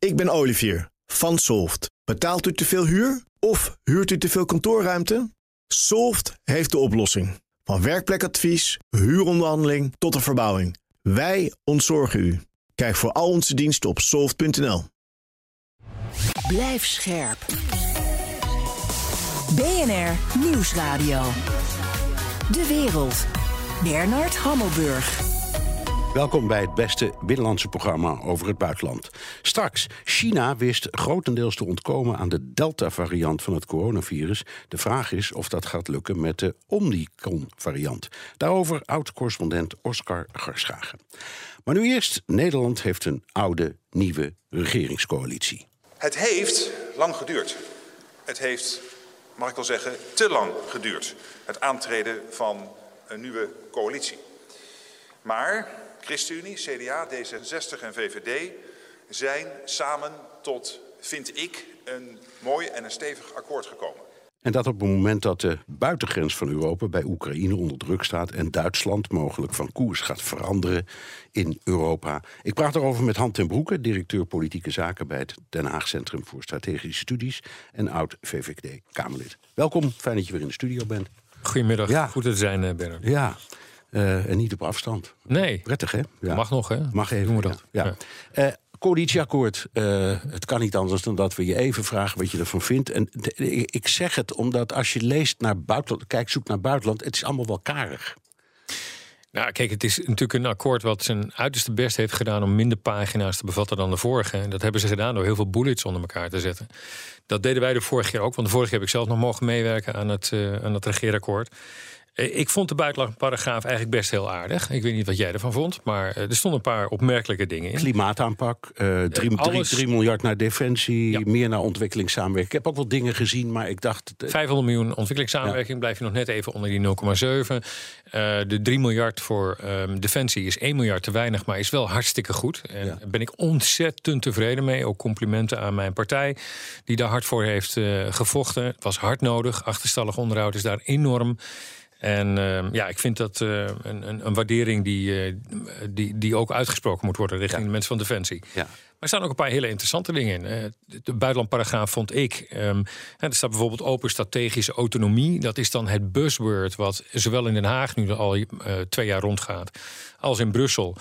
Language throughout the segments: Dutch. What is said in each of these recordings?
Ik ben Olivier van Solft. Betaalt u te veel huur of huurt u te veel kantoorruimte? Solft heeft de oplossing. Van werkplekadvies, huuronderhandeling tot de verbouwing. Wij ontzorgen u. Kijk voor al onze diensten op soft.nl. Blijf scherp. BNR Nieuwsradio. De wereld. Bernard Hammelburg. Welkom bij het beste binnenlandse programma over het buitenland. Straks, China wist grotendeels te ontkomen aan de Delta-variant van het coronavirus. De vraag is of dat gaat lukken met de Omicron-variant. Daarover oud-correspondent Oscar Garschagen. Maar nu eerst, Nederland heeft een oude, nieuwe regeringscoalitie. Het heeft lang geduurd. Het heeft, mag ik wel zeggen, te lang geduurd. Het aantreden van een nieuwe coalitie. Maar ChristenUnie, CDA, D66 en VVD zijn samen tot, vind ik, een mooi en een stevig akkoord gekomen. En dat op het moment dat de buitengrens van Europa bij Oekraïne onder druk staat en Duitsland mogelijk van koers gaat veranderen in Europa. Ik praat erover met Han ten Broeke, directeur politieke zaken bij het Den Haag Centrum voor Strategische Studies en oud VVD-Kamerlid. Welkom, fijn dat je weer in de studio bent. Goedemiddag, Ja. goed te zijn, eh, Bernard. Ja, eh, en niet op afstand. Nee, Prettig, hè? Ja. mag nog, hè? Mag even. Doen we dat. Ja. ja. Eh, coalitieakkoord. eh, het kan niet anders dan dat we je even vragen wat je ervan vindt. En ik- zeg het omdat als je leest naar buitenland, kijk, zoekt naar buitenland, het is allemaal wel karig. Nou, kijk, het is natuurlijk een akkoord wat zijn uiterste best heeft gedaan om minder pagina's te bevatten dan de vorige. En dat hebben ze gedaan door heel veel bullets onder elkaar te zetten. Dat deden wij de vorige keer ook, want de vorige keer heb ik zelf nog mogen meewerken aan het, aan het regeerakkoord. Eh, Ik vond de buitenlandparagraaf eigenlijk best heel aardig. Ik weet niet wat jij ervan vond, maar eh, er stonden een paar opmerkelijke dingen in. Klimaataanpak, eh 3 alles- miljard naar defensie, Ja. meer naar ontwikkelingssamenwerking. Ik heb ook wel dingen gezien, maar ik dacht. eh, 500 miljoen ontwikkelingssamenwerking blijf je nog net even onder die 0,7. Eh, de 3 miljard voor ehm, defensie is 1 miljard te weinig, maar is wel hartstikke goed. En Ja. daar ben ik ontzettend tevreden mee. Ook complimenten aan mijn partij, die daar hard voor heeft eh, gevochten. Het was hard nodig. Achterstallig onderhoud is daar enorm. En ehm, ja, ik vind dat eh, een, een, een waardering die, eh, die, die ook uitgesproken moet worden richting de mensen van Defensie. ja. Maar er staan ook een paar hele interessante dingen in. De buitenlandparagraaf vond ik. ehm, er staat bijvoorbeeld open strategische autonomie. Dat is dan het buzzword wat zowel in Den Haag nu al eh, twee jaar rondgaat, als in Brussel.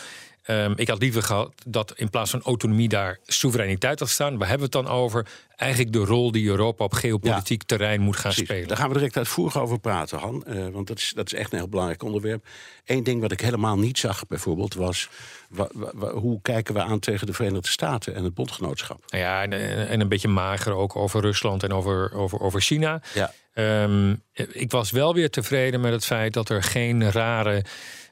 Ehm, ik had liever gehad dat in plaats van autonomie daar soevereiniteit had staan. Waar hebben we het dan over? Eigenlijk de rol die Europa op geopolitiek terrein moet gaan Precies. spelen. Daar gaan we direct uitvoerig over praten, Han. Eh, want dat is, dat is echt een heel belangrijk onderwerp. Eén ding wat ik helemaal niet zag, bijvoorbeeld, was wa- wa- wa- hoe kijken we aan tegen de Verenigde Staten en het bondgenootschap. Nou ja, en, en een beetje mager ook over Rusland en over, over, over China. Ja. Ehm, ik was wel weer tevreden met het feit dat er geen rare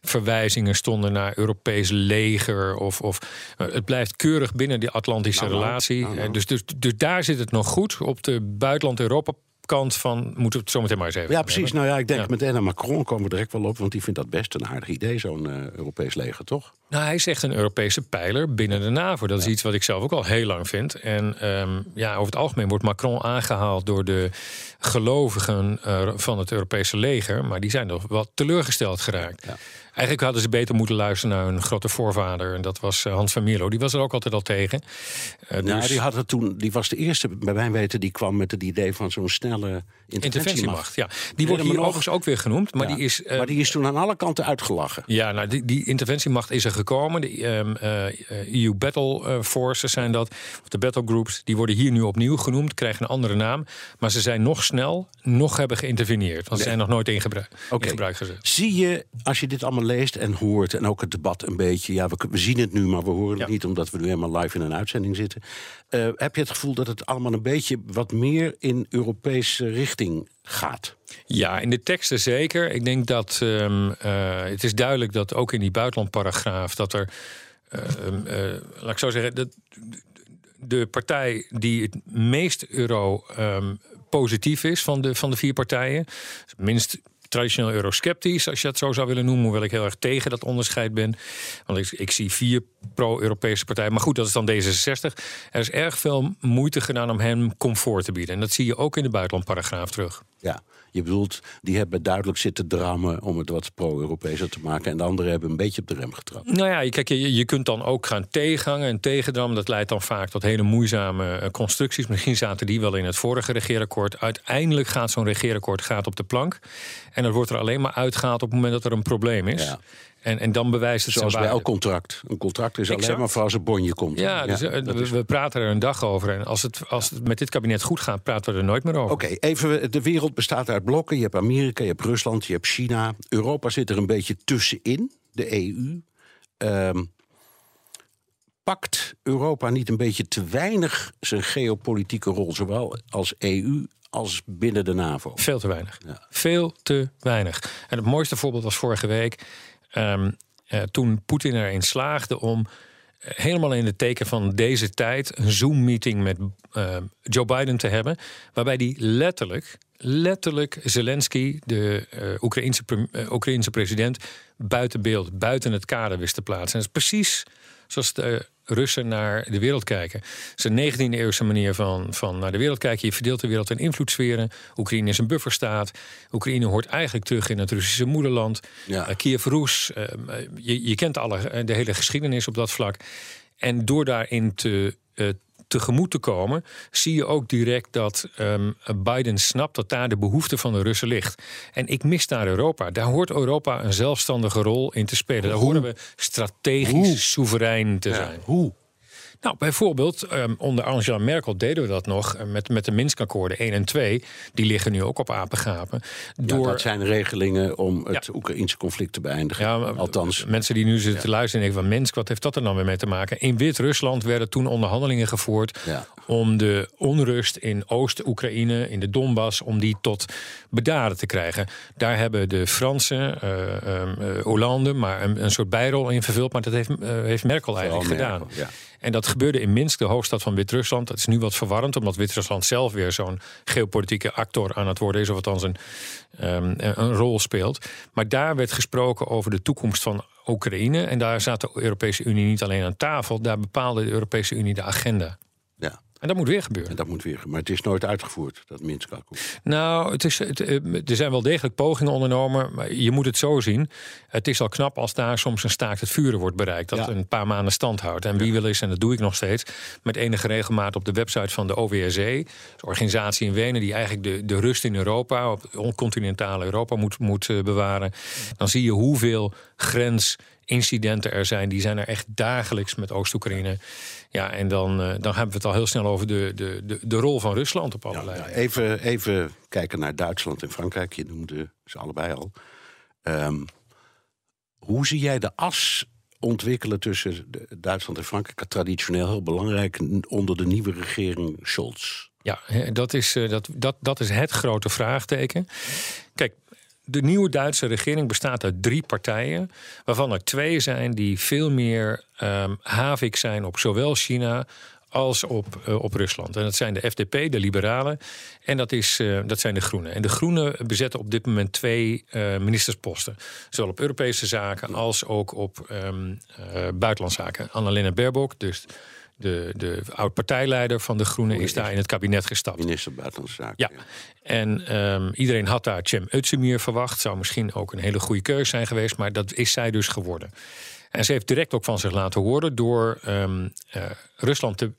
verwijzingen stonden naar Europees leger. Of, of, eh, het blijft keurig binnen die Atlantische Nou, nou, relatie. nou, nou. Eh, Dus, dus, dus daar zit het nog goed. Op de buitenland-Europa kant van moeten we het zo meteen maar eens even Ja, precies. hebben. Nou ja, ik denk Ja. meteen aan Macron komen we direct wel op, want die vindt dat best een aardig idee, zo'n eh, Europees leger, toch? Nou, hij echt een Europese pijler binnen de NAVO. Dat is iets wat ik zelf ook al heel lang vind. En ehm, ja, over het algemeen wordt Macron aangehaald door de gelovigen van het Europese leger. Maar die zijn nog wat teleurgesteld geraakt. Ja. Eigenlijk hadden ze beter moeten luisteren naar hun grote voorvader. En dat was eh, Hans van Mierlo. Die was er ook altijd al tegen. Nou, dus die, had het toen, die was de eerste, bij mijn weten, die kwam met het idee van zo'n snelle interventiemacht. interventiemacht. Ja. Die wordt hier nog? overigens ook weer genoemd. Maar Ja. die is... eh, maar die is toen aan alle kanten uitgelachen. Ja, nou, die, die interventiemacht is er gekomen. De ehm, eh, EU Battle Forces zijn dat. Of de Battle Groups. Die worden hier nu opnieuw genoemd. Krijgen een andere naam. Maar ze zijn nog snel, nog hebben geïnterveneerd. Want ze zijn nog nooit in gebruik, in gebruik gezet. Zie je, als je dit allemaal leest en hoort, en ook het debat een beetje, ja, we, we zien het nu, maar we horen het niet omdat we nu helemaal live in een uitzending zitten. Eh, heb je het gevoel dat het allemaal een beetje wat meer in Europese richting gaat? Ja, in de teksten zeker. Ik denk dat ehm, eh, het is duidelijk dat ook in die buitenlandparagraaf dat er, ehm, eh, laat ik zo zeggen, dat de partij die het meest euro ehm, positief is van de, van de vier partijen, minst traditioneel eurosceptisch, als je dat zo zou willen noemen, hoewel ik heel erg tegen dat onderscheid ben. Want ik, ik zie vier pro-Europese partij. Maar goed, dat is dan D66. Er is erg veel moeite gedaan om hem comfort te bieden. En dat zie je ook in de buitenlandparagraaf terug. Ja, je bedoelt, die hebben duidelijk zitten drammen om het wat pro-Europeeser te maken. En de anderen hebben een beetje op de rem getrapt. Nou ja, kijk, je, je kunt dan ook gaan tegenhangen en tegendrammen. Dat leidt dan vaak tot hele moeizame eh, constructies. Misschien zaten die wel in het vorige regeerakkoord. Uiteindelijk gaat zo'n regeerakkoord gaat op de plank. En dat wordt er alleen maar uitgehaald op het moment dat er een probleem is. Ja. En, en dan bewijst het Zoals bij elk contract. Een contract is Exact. alleen maar voor als een bonje komt. Ja, dus, eh, dat we, is- we praten er een dag over. En als het, als het met dit kabinet goed gaat, praten we er nooit meer over. Oké, even. De wereld bestaat uit blokken. Je hebt Amerika, je hebt Rusland, je hebt China. Europa zit er een beetje tussenin, de EU. Ehm, pakt Europa niet een beetje te weinig zijn geopolitieke rol, zowel als EU als binnen de NAVO? Veel te weinig. Ja. Veel te weinig. En het mooiste voorbeeld was vorige week. Ehm, eh, toen Poetin erin slaagde om eh, helemaal in het teken van deze tijd een Zoom-meeting met eh, Joe Biden te hebben. Waarbij hij letterlijk, letterlijk Zelensky, de Oekraïense, pre- eh, Oekraïense president, buiten beeld, buiten het kader wist te plaatsen. En dat is precies zoals de Russen naar de wereld kijken. Het is een 19e-eeuwse manier van, van naar de wereld kijken. Je verdeelt de wereld in invloedssferen. Oekraïne is een bufferstaat. Oekraïne hoort eigenlijk terug in het Russische moederland. Ja. Eh, Kiev, Roes. eh, je, je kent alle, eh, de hele geschiedenis op dat vlak. En door daarin te, tegemoet te komen, zie je ook direct dat ehm, Biden snapt dat daar de behoefte van de Russen ligt. En ik mis daar Europa. Daar hoort Europa een zelfstandige rol in te spelen. Daar horen we strategisch Hoe? soeverein te Ja, zijn. Hoe? Nou, bijvoorbeeld, ehm, onder Angela Merkel deden we dat nog eh, met, met de Minsk-akkoorden 1 en 2. Die liggen nu ook op apengapen. Ja, Door, dat zijn regelingen om het Ja. Oekraïnse conflict te beëindigen. Ja, maar Althans, mensen die nu zitten te luisteren en denken van Minsk, wat heeft dat er dan weer mee te maken? In Wit-Rusland werden toen onderhandelingen gevoerd om de onrust in Oost-Oekraïne, in de Donbass, om die tot bedaren te krijgen. Daar hebben de Fransen, eh, Hollande, maar een, een soort bijrol in vervuld, maar dat heeft, heeft Merkel eigenlijk Merkel, gedaan. En dat gebeurde in Minsk, de hoofdstad van Wit-Rusland. Dat is nu wat verwarrend, omdat Wit-Rusland zelf weer zo'n geopolitieke actor aan het worden is, of althans een, ehm, een rol speelt. Maar daar werd gesproken over de toekomst van Oekraïne. En daar zat de Europese Unie niet alleen aan tafel, daar bepaalde de Europese Unie de agenda. ja, En dat moet weer gebeuren. en dat moet weer. Maar het is nooit uitgevoerd, dat Minsk-akkoord. Nou, het is, het, eh, er zijn wel degelijk pogingen ondernomen. Maar je moet het zo zien. Het is al knap als daar soms een staakt het vuren wordt bereikt. Dat Ja. een paar maanden stand houdt. En wie wil is, en dat doe ik nog steeds, met enige regelmaat op de website van de OWSE. De organisatie in Wenen die eigenlijk de, de rust in Europa, op continentale Europa, moet, moet eh, bewaren. Dan zie je hoeveel grensincidenten er zijn. Die zijn er echt dagelijks met Oost-Oekraïne. Ja, en dan, eh, dan hebben we het al heel snel over de, de, de, de rol van Rusland op allerlei. Ja, even, even kijken naar Duitsland en Frankrijk. Je noemde ze allebei al. Ehm, hoe zie jij de as ontwikkelen tussen Duitsland en Frankrijk? Traditioneel heel belangrijk onder de nieuwe regering Scholz. Ja, dat is, eh, dat, dat, dat is het grote vraagteken. Kijk, de nieuwe Duitse regering bestaat uit drie partijen, waarvan er twee zijn die veel meer ehm havik zijn op zowel China als op, eh, op Rusland. En dat zijn de FDP, de Liberalen, en dat, is, eh, dat zijn de Groenen. En de Groenen bezetten op dit moment twee eh, ministersposten. Zowel op Europese zaken als ook op ehm eh buitenlandzaken. Annalena Baerbock, dus de, de oud-partijleider van de Groenen, is daar in het kabinet gestapt. Minister Buitenlandse Zaken. Ja. En ehm, iedereen had daar Cem Özdemir verwacht. Zou misschien ook een hele goede keus zijn geweest. Maar dat is zij dus geworden. En ze heeft direct ook van zich laten horen door ehm, eh, Rusland te,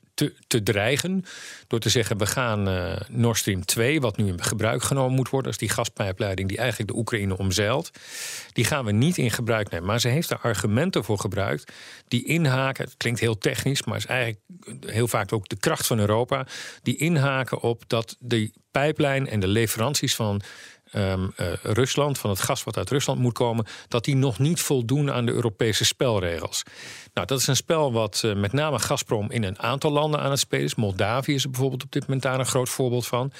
te, dreigen. Door te zeggen, we gaan eh Nord Stream 2, wat nu in gebruik genomen moet worden... is die gaspijpleiding die eigenlijk de Oekraïne omzeilt... die gaan we niet in gebruik nemen. Maar ze heeft er argumenten voor gebruikt die inhaken... het klinkt heel technisch, maar is eigenlijk heel vaak ook de kracht van Europa... die inhaken op dat die pijplijn en de leveranties van eh, Rusland, van het gas wat uit Rusland moet komen, dat die nog niet voldoen aan de Europese spelregels. Nou, dat is een spel wat eh, met name Gazprom in een aantal landen aan het spelen is. Moldavië is er bijvoorbeeld op dit moment daar een groot voorbeeld van.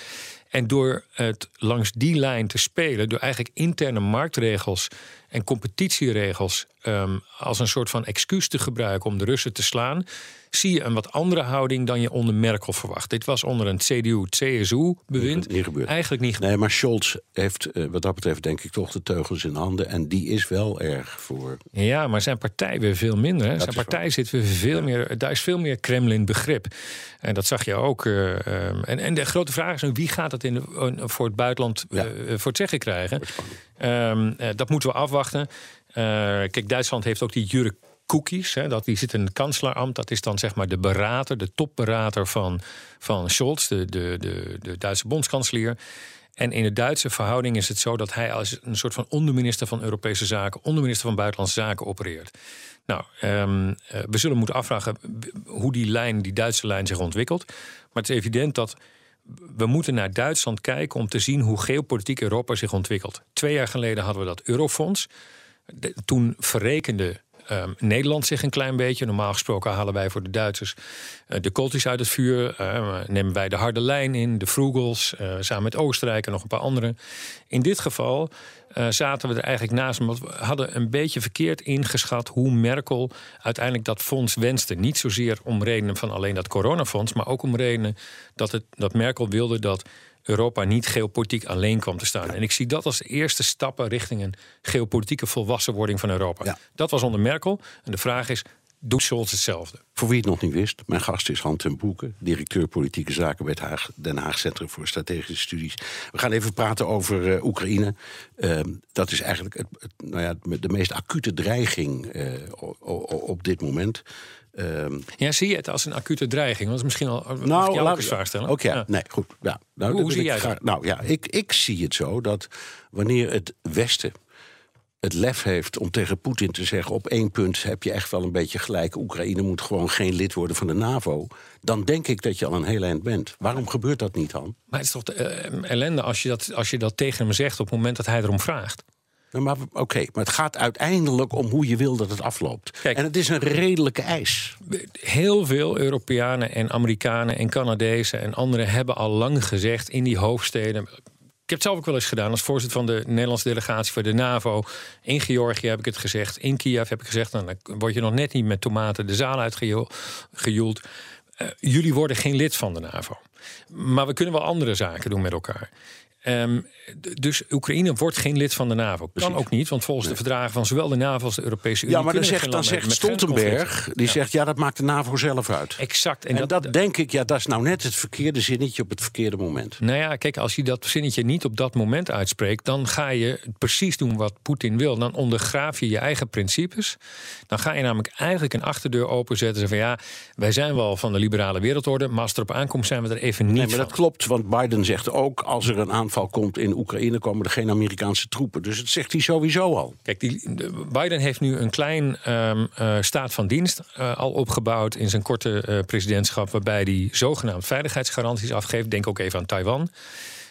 En door het langs die lijn te spelen, door eigenlijk interne marktregels en competitieregels ehm, als een soort van excuus te gebruiken om de Russen te slaan, zie je een wat andere houding dan je onder Merkel verwacht. Dit was onder een CDU-CSU-bewind Niet eigenlijk niet gebeurd. Nee, maar Scholz heeft eh, wat dat betreft denk ik toch de teugels in handen. En die is wel erg voor... Ja, maar zijn partij weer veel minder. Hè. Zijn partij zit weer veel meer. Daar is veel meer Kremlin-begrip. En dat zag je ook. eh, ehm, en, en de grote vraag is nu: wie gaat het in de, voor het buitenland Ja. eh, voor het zeggen krijgen? Ehm, eh, dat moeten we afwachten. Kijk, Duitsland heeft ook die Jurk Cookies. Hè, dat, die zit in het kanslerambt. Dat is dan zeg maar de berater, de topberater van, van Scholz, de, de, de, de Duitse bondskanselier. En in de Duitse verhouding is het zo dat hij als een soort van onderminister van Europese Zaken, onderminister van Buitenlandse Zaken opereert. Nou, ehm, eh, we zullen moeten afvragen hoe die lijn, die Duitse lijn, zich ontwikkelt. Maar het is evident dat we moeten naar Duitsland kijken om te zien hoe geopolitiek Europa zich ontwikkelt. Twee jaar geleden hadden we dat Eurofonds. Toen verrekende ehm, Nederland zich een klein beetje. Normaal gesproken halen wij voor de Duitsers eh, de kooltjes uit het vuur. eh, nemen wij de harde lijn in, de Frugals, eh, samen met Oostenrijk en nog een paar anderen. In dit geval zaten we er eigenlijk naast, omdat we hadden een beetje verkeerd ingeschat hoe Merkel uiteindelijk dat fonds wenste. Niet zozeer om redenen van alleen dat coronafonds, maar ook om redenen dat, het, dat Merkel wilde dat Europa niet geopolitiek alleen kwam te staan. En ik zie dat als de eerste stappen richting een geopolitieke volwassenwording van Europa. Ja. Dat was onder Merkel. En de vraag is, doet Scholz hetzelfde? Voor wie het nog niet wist, mijn gast is Hans ten Broeke, directeur politieke zaken bij het Haag, Den Haag Centrum voor Strategische Studies. We gaan even praten over eh, Oekraïne. Ehm, dat is eigenlijk het, het- nou ja, de meest acute dreiging eh, op dit moment. Ehm, Ja, zie je het als een acute dreiging? Dat is misschien al. ik nou, laat- eens vraag stellen? Ook ja, Ja. nee, goed. Ja, nou, Hoe zie jij ik dat? Nou ja, ik, ik zie het zo dat wanneer het Westen het lef heeft om tegen Poetin te zeggen: op één punt heb je echt wel een beetje gelijk. Oekraïne moet gewoon geen lid worden van de NAVO. Dan denk ik dat je al een heel eind bent. Waarom gebeurt dat niet, Han? Maar het is toch de, eh, ellende als je, dat, als je dat tegen hem zegt op het moment dat hij erom vraagt. Nou, maar oké, maar het gaat uiteindelijk om hoe je wil dat het afloopt. Kijk. en het is een redelijke eis. Heel veel Europeanen en Amerikanen en Canadezen en anderen hebben al lang gezegd in die hoofdsteden. Ik heb het zelf ook wel eens gedaan als voorzitter van de Nederlandse delegatie voor de NAVO. In Georgië heb ik het gezegd. In Kiev heb ik gezegd. Nou, dan word je nog net niet met tomaten de zaal uitgejoeld. Eh, jullie worden geen lid van de NAVO. Maar we kunnen wel andere zaken doen met elkaar. Ehm, dus Oekraïne wordt geen lid van de NAVO. Kan Precies. ook niet, want volgens de verdragen van zowel de NAVO als de Europese Unie. Ja, maar dan zegt, dan zegt. Stoltenberg, die zegt ja, dat maakt de NAVO zelf uit. Exact. En, dat, denk ik, ja, dat is nou net het verkeerde zinnetje op het verkeerde moment. Nou ja, kijk, als je dat zinnetje niet op dat moment uitspreekt, dan ga je precies doen wat Poetin wil. Dan ondergraaf je je eigen principes. Dan ga je namelijk eigenlijk een achterdeur openzetten. Van ja, wij zijn wel van de liberale wereldorde, maar als het erop aankomt, zijn we er even niet Nee, maar van. dat klopt, want Biden zegt ook... als er een aanval komt in Oekraïne, komen er geen Amerikaanse troepen. Dus dat zegt hij sowieso al. Kijk, die, de- Biden heeft nu een klein ehm, eh, staat van dienst eh, al opgebouwd in zijn korte eh, presidentschap, waarbij hij zogenaamd veiligheidsgaranties afgeeft. Denk ook even aan Taiwan.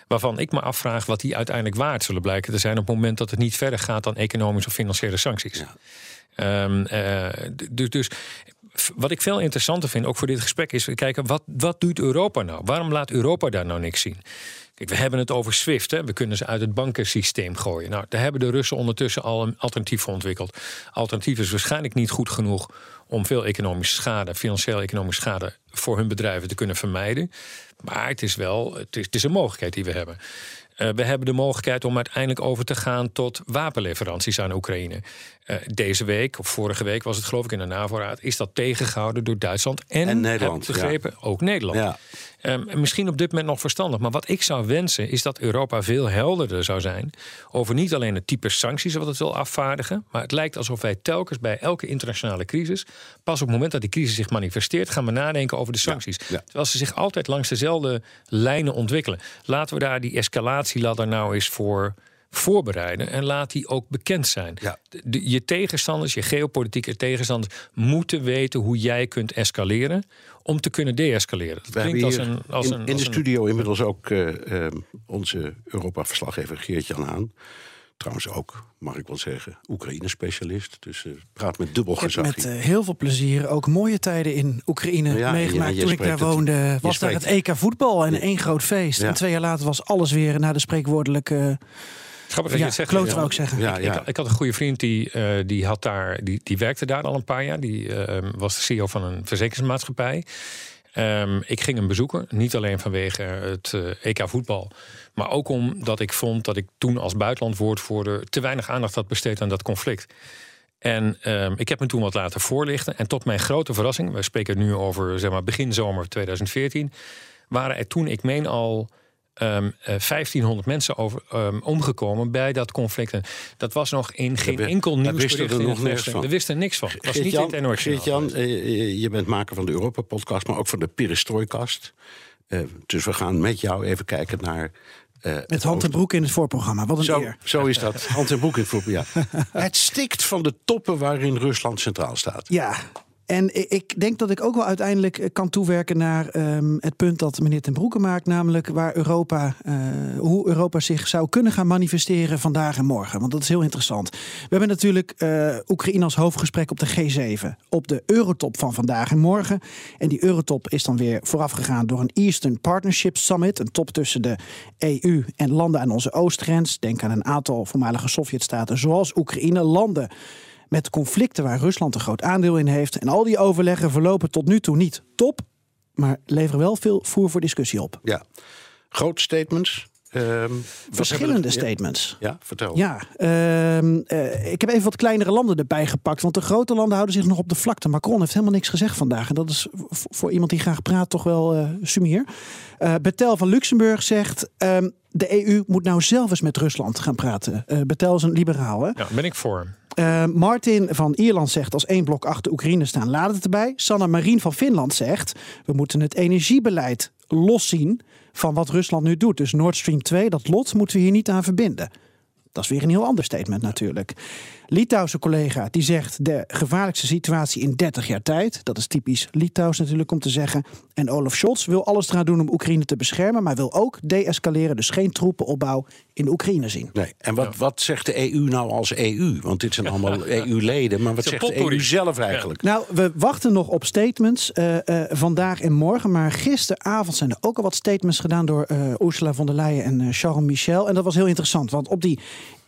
Waarvan ik me afvraag wat die uiteindelijk waard zullen blijken te zijn op het moment dat het niet verder gaat dan economische of financiële sancties. Ja. Ehm, eh, dus, dus wat ik veel interessanter vind, ook voor dit gesprek, is kijken wat, wat doet Europa nou? Waarom laat Europa daar nou niks zien? We hebben het over SWIFT. Hè. We kunnen ze uit het bankensysteem gooien. Nou, daar hebben de Russen ondertussen al een alternatief voor ontwikkeld. Alternatief is waarschijnlijk niet goed genoeg om veel economische schade, financiële economische schade voor hun bedrijven te kunnen vermijden. Maar het is wel, het is een mogelijkheid die we hebben. Eh, we hebben de mogelijkheid om uiteindelijk over te gaan tot wapenleveranties aan Oekraïne. Eh, deze week, of vorige week was het geloof ik in de NAVO-raad, is dat tegengehouden door Duitsland en, En Nederland, begrepen, ook Nederland. Ja. Ehm, en misschien op dit moment nog verstandig. Maar wat ik zou wensen is dat Europa veel helderder zou zijn over niet alleen het type sancties wat het wil afvaardigen. Maar het lijkt alsof wij telkens bij elke internationale crisis, pas op het moment dat die crisis zich manifesteert, gaan we nadenken over de sancties. ja. Terwijl ze zich altijd langs dezelfde lijnen ontwikkelen. Laten we daar die escalatieladder nou eens voor voorbereiden en laat die ook bekend zijn. Ja. De- de- je tegenstanders, je geopolitieke tegenstanders, moeten weten hoe jij kunt escaleren om te kunnen deescaleren. Dat We hebben klinkt als een, als in, een, in de een- studio inmiddels ook eh, eh, onze Europa-verslaggever Geert-Jan Haan. Trouwens ook, mag ik wel zeggen, Oekraïne-specialist. Dus eh, praat met dubbel Ik heb gezag met heel veel plezier ook mooie tijden in Oekraïne Ja, meegemaakt. ja, Toen ik daar het- woonde, was daar spreekt- het EK voetbal en één groot feest. Ja. En twee jaar later was alles weer naar de spreekwoordelijke Grappig dat je Ja, het zegt. ik zeggen. Ja, ja. Ik, ik had een goede vriend die, eh, die, had daar, die, die werkte daar al een paar jaar. Die eh, was de CEO van een verzekeringsmaatschappij. Ehm, ik ging hem bezoeken, niet alleen vanwege het eh, EK voetbal, maar ook omdat ik vond dat ik toen als buitenlandwoordvoerder te weinig aandacht had besteed aan dat conflict. En ehm, ik heb me toen wat laten voorlichten. En tot mijn grote verrassing, we spreken nu over zeg maar, begin zomer 2014, waren er toen, ik meen al. Ehm, eh, 1500 mensen over, ehm, omgekomen bij dat conflict. En dat was nog in geen we- enkel we nieuwsbericht. wisten er in nog het niks van. We wisten niks van. Het was niet in Geert-Jan, het Geert-Jan, eh, je bent maker van de Europa-podcast, maar ook van de Perestroikast. Eh, dus we gaan met jou even kijken naar... eh, Met het hand en broek in het voorprogramma. Wat een Zo, eer. zo is dat. Hand en broek in het voetbal. Ja. Het stikt van de toppen waarin Rusland centraal staat. Ja. En ik denk dat ik ook wel uiteindelijk eh, kan toewerken naar ehm, het punt dat meneer Ten Broeke maakt. Namelijk waar Europa, eh, hoe Europa zich zou kunnen gaan manifesteren vandaag en morgen. Want dat is heel interessant. We hebben natuurlijk eh, Oekraïne als hoofdgesprek op de G7. Op de Eurotop van vandaag en morgen. En die Eurotop is dan weer voorafgegaan door een Eastern Partnership Summit. Een top tussen de EU en landen aan onze oostgrens. Denk aan een aantal voormalige Sovjetstaten zoals Oekraïne. Landen met conflicten waar Rusland een groot aandeel in heeft. En al die overleggen verlopen tot nu toe niet top, maar leveren wel veel voer voor discussie op. Ja. Grote statements. Ehm, Verschillende statements. Ja, ja, vertel. Ja, ehm, eh, ik heb even wat kleinere landen erbij gepakt. Want de grote landen houden zich nog op de vlakte. Macron heeft helemaal niks gezegd vandaag. En dat is voor iemand die graag praat toch wel eh sumier. Eh Betel van Luxemburg zegt... ehm, de EU moet nou zelf eens met Rusland gaan praten. Eh Betel is een liberaal, hè? Ja, ben ik voor. Uh, Martin van Ierland zegt als één blok achter Oekraïne staan, laat het erbij. Sanna Marien van Finland zegt, we moeten het energiebeleid loszien van wat Rusland nu doet. Dus Nord Stream 2, dat lot moeten we hier niet aan verbinden. Dat is weer een heel ander statement natuurlijk. Litouwse collega die zegt de gevaarlijkste situatie in 30 jaar tijd. Dat is typisch Litouws natuurlijk om te zeggen. En Olaf Scholz wil alles eraan doen om Oekraïne te beschermen, maar wil ook deescaleren, dus geen troepenopbouw in Oekraïne zien. Nee. En wat, wat zegt de EU nou als EU? Want dit zijn allemaal EU-leden. Maar wat zegt de EU potpourri. zelf eigenlijk? Nou, we wachten nog op statements eh, eh, vandaag en morgen. Maar gisteravond zijn er ook al wat statements gedaan door eh, Ursula von der Leyen en eh, Charles Michel. En dat was heel interessant, want op die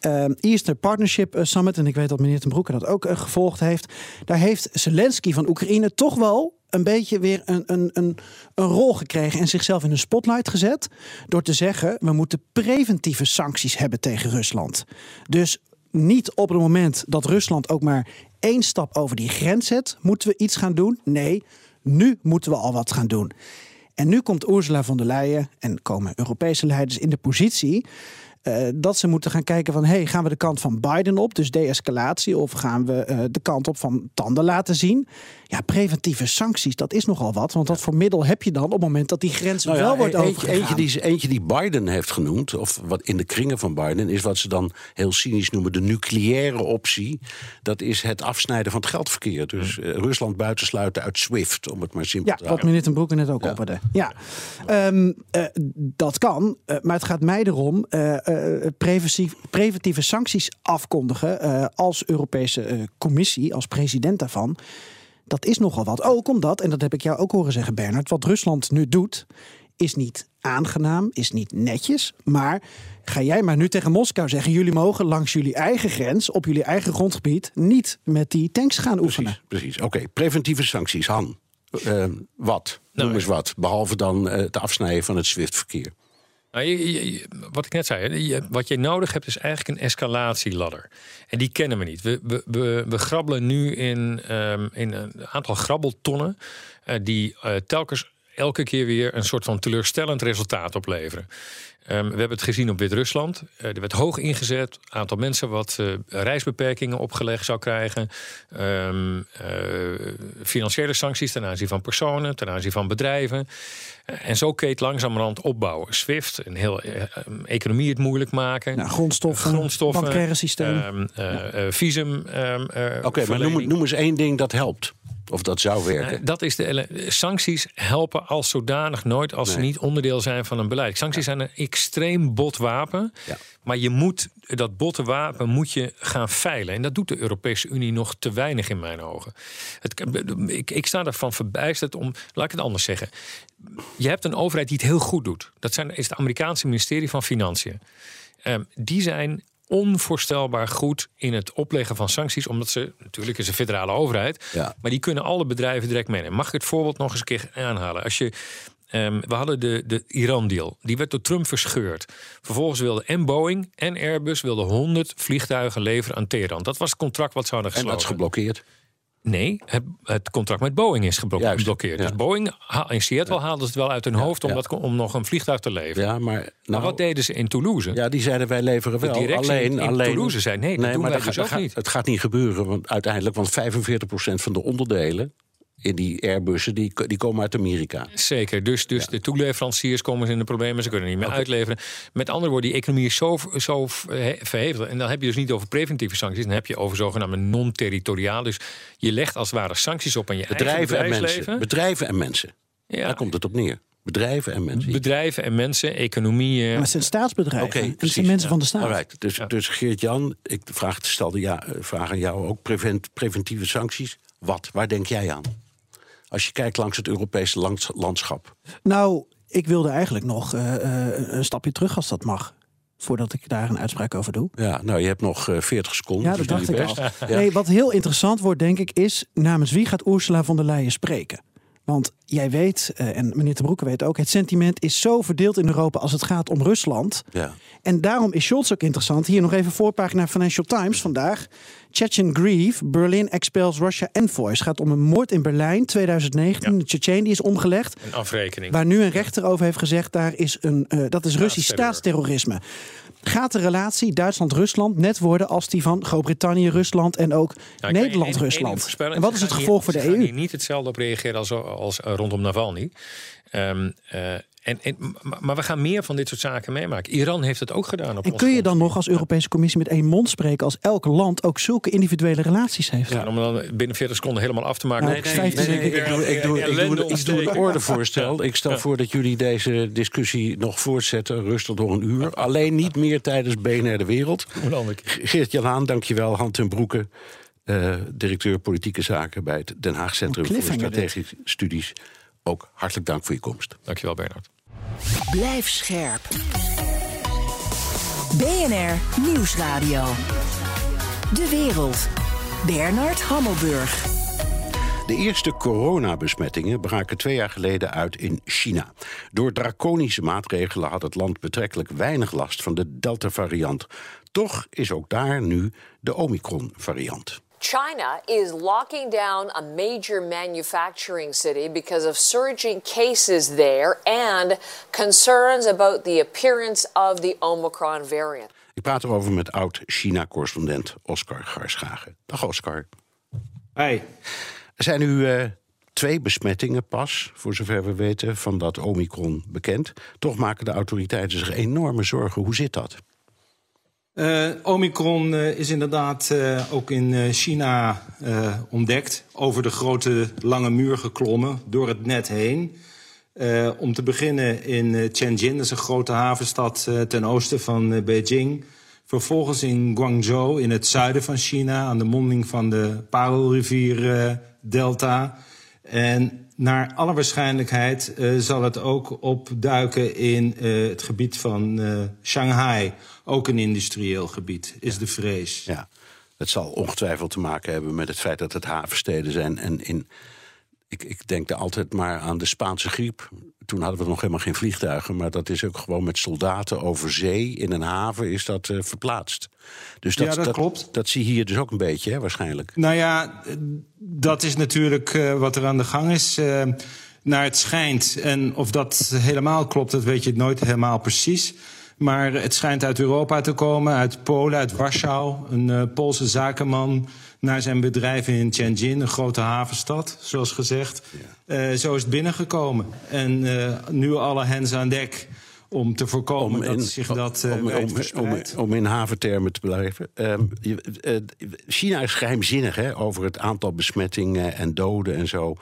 eh, Eastern Partnership eh, Summit, en ik weet dat meneer Ten Broeke dat ook eh, gevolgd heeft, daar heeft Zelensky van Oekraïne toch wel een beetje weer een, een, een, een rol gekregen en zichzelf in een spotlight gezet. Door te zeggen: we moeten preventieve sancties hebben tegen Rusland. Dus niet op het moment dat Rusland ook maar één stap over die grens zet, moeten we iets gaan doen. Nee, nu moeten we al wat gaan doen. En nu komt Ursula von der Leyen en komen Europese leiders in de positie. Eh, dat ze moeten gaan kijken van, hey, gaan we de kant van Biden op, dus de-escalatie, of gaan we eh, de kant op van tanden laten zien? Ja, preventieve sancties, dat is nogal wat, want wat voor middel heb je dan op het moment dat die grens Nou ja, wel wordt eentje, overgegaan? eentje, die, eentje die Biden heeft genoemd, of wat in de kringen van Biden, is wat ze dan heel cynisch noemen de nucleaire optie. Dat is het afsnijden van het geldverkeer. Dus eh, Rusland buitensluiten uit SWIFT, om het maar simpel Ja, te wat houden. meneer Ten Broeke net ook opperde. Ja, Ehm, eh, dat kan. maar het gaat mij erom eh, eh, preventief, preventieve sancties afkondigen eh, als Europese eh, Commissie, als president daarvan. Dat is nogal wat. Ook omdat, en dat heb ik jou ook horen zeggen, Bernard, wat Rusland nu doet, is niet aangenaam, is niet netjes. Maar ga jij maar nu tegen Moskou zeggen: jullie mogen langs jullie eigen grens, op jullie eigen grondgebied, niet met die tanks gaan oefenen. Precies, precies. Oké, preventieve sancties, Han. Wat? Noem Nou, eens wat. Behalve dan eh, het afsnijden van het SWIFT-verkeer. Nou, wat ik net zei, wat je nodig hebt is eigenlijk een escalatieladder. En die kennen we niet. We, we, we, grabbelen nu in, ehm, in een aantal grabbeltonnen eh, die eh, telkens elke keer weer een soort van teleurstellend resultaat opleveren. Ehm, we hebben het gezien op Wit-Rusland. Eh, er werd hoog ingezet. Aantal mensen wat reisbeperkingen opgelegd zou krijgen. Ehm, eh, financiële sancties ten aanzien van personen, ten aanzien van bedrijven. Eh, en zo keet langzamerhand opbouwen. SWIFT, een heel eh, um, economie het moeilijk maken. Nou, grondstoffen, grondstoffen, bankaire systeem. ehm, eh, eh, visum. ehm, eh, Oké, maar noem eens één ding dat helpt. Of dat zou werken. Dat is de sancties helpen als zodanig nooit als ze niet onderdeel zijn van een beleid. Sancties zijn een extreem bot wapen. Ja. Maar je moet dat botte wapen moet je gaan veilen. En dat doet de Europese Unie nog te weinig in mijn ogen. Het, ik, ik sta ervan verbijsterd om. Laat ik het anders zeggen. Je hebt een overheid die het heel goed doet. Dat zijn, is het Amerikaanse ministerie van Financiën. Ehm, die zijn onvoorstelbaar goed in het opleggen van sancties. Omdat ze, natuurlijk is een federale overheid, Ja. maar die kunnen alle bedrijven direct meenemen. Mag ik het voorbeeld nog eens een keer aanhalen? Als je, ehm, we hadden de, de Iran-deal. Die werd door Trump verscheurd. Vervolgens wilden en Boeing en Airbus wilden 100 vliegtuigen leveren aan Teheran. Dat was het contract wat ze hadden En gesloten. dat is geblokkeerd. Nee, het, contract met Boeing is Juist, geblokkeerd. ja. Dus Boeing, in Seattle haalden ze het wel uit hun hoofd om, ja. dat, om nog een vliegtuig te leveren. Ja, maar, Maar nou, wat deden ze in Toulouse? ja, die zeiden wij leveren De wel. directie alleen, in alleen, Toulouse zei, nee, dat doen wij dat dus gaat- ook niet. Het gaat niet gebeuren, want uiteindelijk, want 45% van de onderdelen in die Airbussen, die, die komen uit Amerika. Zeker, dus, dus de toeleveranciers komen in de problemen, ze kunnen niet meer uitleveren. Met andere woorden, die economie is zo, zo verhe- verhevigd. En dan heb je dus niet over preventieve sancties, dan heb je over zogenaamde non-territoriaal. Dus je legt als het ware sancties op aan je Bedrijven eigen en mensen. Bedrijven en mensen. Ja, Daar komt het op neer. Bedrijven en mensen. bedrijven en mensen, economie. eh, Maar het zijn staatsbedrijven. Oké, en het precies. zijn mensen Ja. van de staat. Alright, Dus, dus Geert-Jan, ik vraag, stelde ja, eh, vraag aan jou ook prevent, preventieve sancties. Wat? Waar denk jij aan? Als je kijkt langs het Europese lands- landschap. Nou, ik wilde eigenlijk nog eh, eh, een stapje terug als dat mag. Voordat ik daar een uitspraak over doe. Ja, nou, je hebt nog eh, 40 seconden. Ja, dus dat dacht ik best. al. Ja. Nee, wat heel interessant wordt, denk ik, is namens wie gaat Ursula von der Leyen spreken? Want jij weet, eh, en meneer Te Broeke weet ook, het sentiment is zo verdeeld in Europa als het gaat om Rusland. Ja. En daarom is Scholz ook interessant. Hier nog even voorpagina Financial Times vandaag. Chechen Grieve, Berlin expels Russia envoys. Het gaat om een moord in Berlijn 2019. De Chechen die is omgelegd. een afrekening. Waar nu een rechter over heeft gezegd, daar is een, eh, dat is Russisch staatsterrorisme. Gaat de relatie Duitsland-Rusland net worden als die van Groot-Brittannië-Rusland en ook Nou, ik Nederland-Rusland? En wat is het gevolg hier- voor de EU? hier niet hetzelfde op reageren als, als eh, rondom Navalny. Ehm, eh, en, en, maar, we gaan meer van dit soort zaken meemaken. Iran heeft het ook gedaan. Op En kun je dan nog als Europese Commissie met één mond spreken als elk land ook zulke individuele relaties heeft? En om dan binnen 40 seconden helemaal af te maken. Nee, ook nee, nee, ik, doe, ik, doe, ik, doe, ik doe een ontsteken. ordevoorstel. Ik stel voor dat jullie deze discussie nog voortzetten. Rustig door een uur. Alleen niet meer tijdens BNR De Wereld. Geert-Jan Haan, dankjewel. Hand ten Broeke, eh, directeur politieke zaken... bij het Den Haag Centrum voor. Strategische Studies. Ook hartelijk dank voor je komst. Dankjewel, Bernard. Blijf scherp. BNR Nieuwsradio. De wereld. Bernard Hammelburg. De eerste coronabesmettingen braken twee jaar geleden uit in China. Door draconische maatregelen had het land betrekkelijk weinig last van de Delta-variant. Toch is ook daar nu de Omicron-variant. China is locking down a major manufacturing city because of surging cases there and concerns about the appearance of the Omicron variant. Ik praat erover met oud-China-correspondent Oscar Garschagen. Dag Oscar. Hey, Er zijn nu eh, twee besmettingen pas, voor zover we weten, van dat Omicron bekend. Toch maken de autoriteiten zich enorme zorgen. Hoe zit dat? Eh, Omicron eh, is inderdaad eh, ook in China ontdekt. Over de grote lange muur geklommen, door het net heen. Om te beginnen in Tianjin, dat is een grote havenstad ten oosten van Beijing. Vervolgens in Guangzhou, in het zuiden van China, aan de monding van de Parelrivier Delta. En naar alle waarschijnlijkheid eh, zal het ook opduiken in eh, het gebied van eh, Shanghai. Ook een industrieel gebied, is de vrees. Ja, het zal ongetwijfeld te maken hebben met het feit dat het havensteden zijn. En in, ik, ik denk er altijd maar aan de Spaanse griep. Toen hadden we nog helemaal geen vliegtuigen, maar dat is ook gewoon met soldaten over zee in een haven is dat eh, verplaatst. Dus dat, Ja, dat klopt. Dat zie je hier dus ook een beetje, hè, waarschijnlijk. Nou ja, dat is natuurlijk eh, wat er aan de gang is. eh, naar het schijnt. En of dat helemaal klopt, dat weet je nooit helemaal precies. Maar het schijnt uit Europa te komen, uit Polen, uit Warschau. Een Poolse zakenman naar zijn bedrijf in Tianjin, een grote havenstad, zoals gezegd. Eh, zo is het binnengekomen. En eh, nu alle hens aan dek om te voorkomen dat zich dat eh om, om, om, verspreidt. om in haventermen te blijven. Ehm, eh, China is geheimzinnig hè, over het aantal besmettingen en doden en zo.